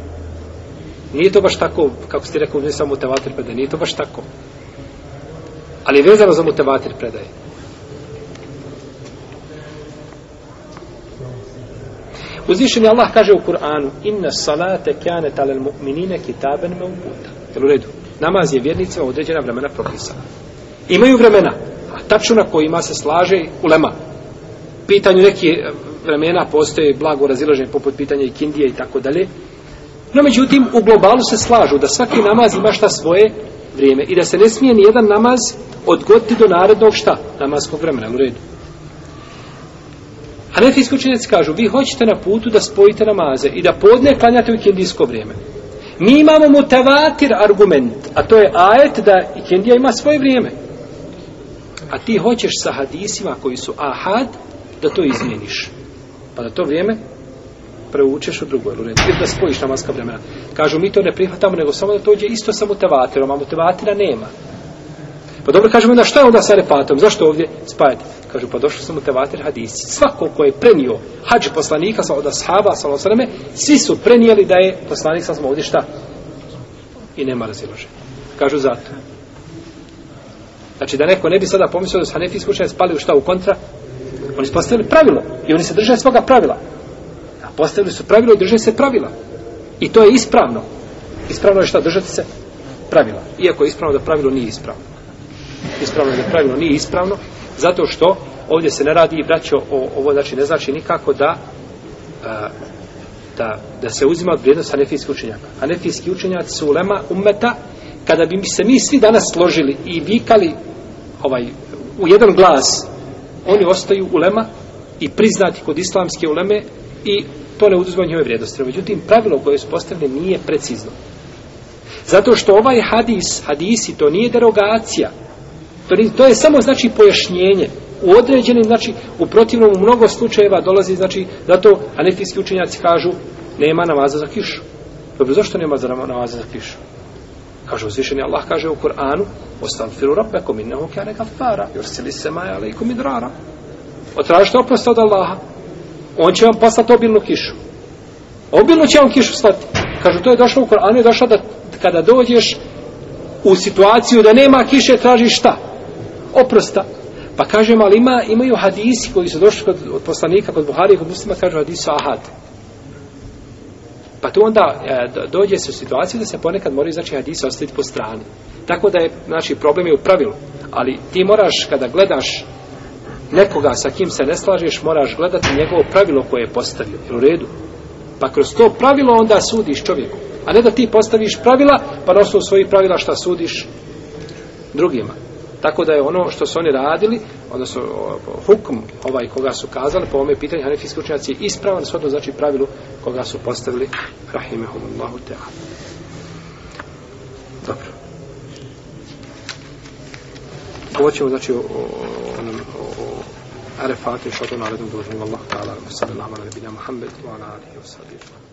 Nije to baš tako, kako ste rekao, ne samo mutevatir predaje. Nije to baš tako. Ali je vezano za mutevatir predaje. Uzvišeni Allah kaže u Kur'anu Inna salate kjane talel mu'minine kitaben me uputa. Jel u redu? Namaz je vjernicima određena vremena propisana. Imaju vremena, a tačno na kojima se slaže ulema. Pitanju neki eh, vremena postoje blago razilaženje poput pitanja i kindije i tako dalje. No međutim, u globalu se slažu da svaki namaz ima šta svoje vrijeme i da se ne smije ni jedan namaz odgoditi do narednog šta? Namazskog vremena, u redu. Hanefijski učenjaci kažu, vi hoćete na putu da spojite namaze i da podne klanjate u ikindijsko vrijeme. Mi imamo mutavatir argument, a to je ajet da ikindija ima svoje vrijeme. A ti hoćeš sa hadisima koji su ahad da to izmijeniš. Pa da to vrijeme preučeš u drugoj ili da spojiš namaska vremena. Kažu, mi to ne prihvatamo, nego samo da to uđe isto sa mutavatirom, a mutavatira nema. Pa dobro, kažemo, onda šta je onda sa refatom? Zašto ovdje spajati? Kažu, pa došli su tevater hadisi. Svako ko je prenio hađ poslanika sa od ashaba, sa osreme, svi su prenijeli da je poslanik sa ovdje šta? I nema razilože. Kažu zato. Znači da neko ne bi sada pomislio da su Hanefi učenjaci spali u šta u kontra, oni su postavili pravilo i oni se drže svoga pravila. A postavili su pravilo i drže se pravila. I to je ispravno. Ispravno je šta? Držati se pravila. Iako je ispravno da pravilo nije ispravno. Ispravno ili pravilno, pravilo nije ispravno, zato što ovdje se ne radi i braćo o, ovo, znači ne znači nikako da a, da, da se uzima od vrijednost hanefijski učenjaka. Hanefijski učenjaci su ulema ummeta, kada bi se mi svi danas složili i vikali ovaj, u jedan glas oni ostaju ulema i priznati kod islamske uleme i to ne uzuzma njove vrijednosti. Međutim, pravilo koje su postavljene nije precizno. Zato što ovaj hadis, hadisi, to nije derogacija. To, nije, to je samo, znači, pojašnjenje. U određenim, znači, u protivnom, u mnogo slučajeva dolazi, znači, zato anefijski učenjaci kažu, nema namaza za kišu. Dobro, zašto nema za namaza za kišu? Kaže uzvišeni Allah kaže u Kur'anu Ostavfiru rabbekom innehu kjane gafara Jursili se maja alaikum idrara Otražite oprost od Allaha On će vam poslati obilnu kišu Obilno će vam kišu slati. Kažu, to je došlo u Koranu, je došlo da kada dođeš u situaciju da nema kiše, tražiš šta? Oprosta. Pa kažem, ali ima, imaju hadisi koji su došli kod, od poslanika, kod Buhari kod muslima, kažu hadisu ahad. Pa tu onda e, dođe se u situaciju da se ponekad moraju, znači, hadise ostaviti po strani. Tako da je, znači, problem je u pravilu. Ali ti moraš, kada gledaš nekoga sa kim se ne slažeš, moraš gledati njegovo pravilo koje je postavio. Jel u redu? Pa kroz to pravilo onda sudiš čovjeku. A ne da ti postaviš pravila, pa na osnovu svojih pravila šta sudiš drugima. Tako da je ono što su oni radili, odnosno hukm ovaj koga su kazali, po ovome pitanju hanefijski učenjaci je ispravan, shodno znači pravilu koga su postavili, rahimehumullahu ta'ala. Dobro. Govorit ćemo znači o, o, o, onom, o, što to narednom dužnim. Allah ta'ala, sallallahu ala nebina Muhammed, wa ala alihi wa sallam.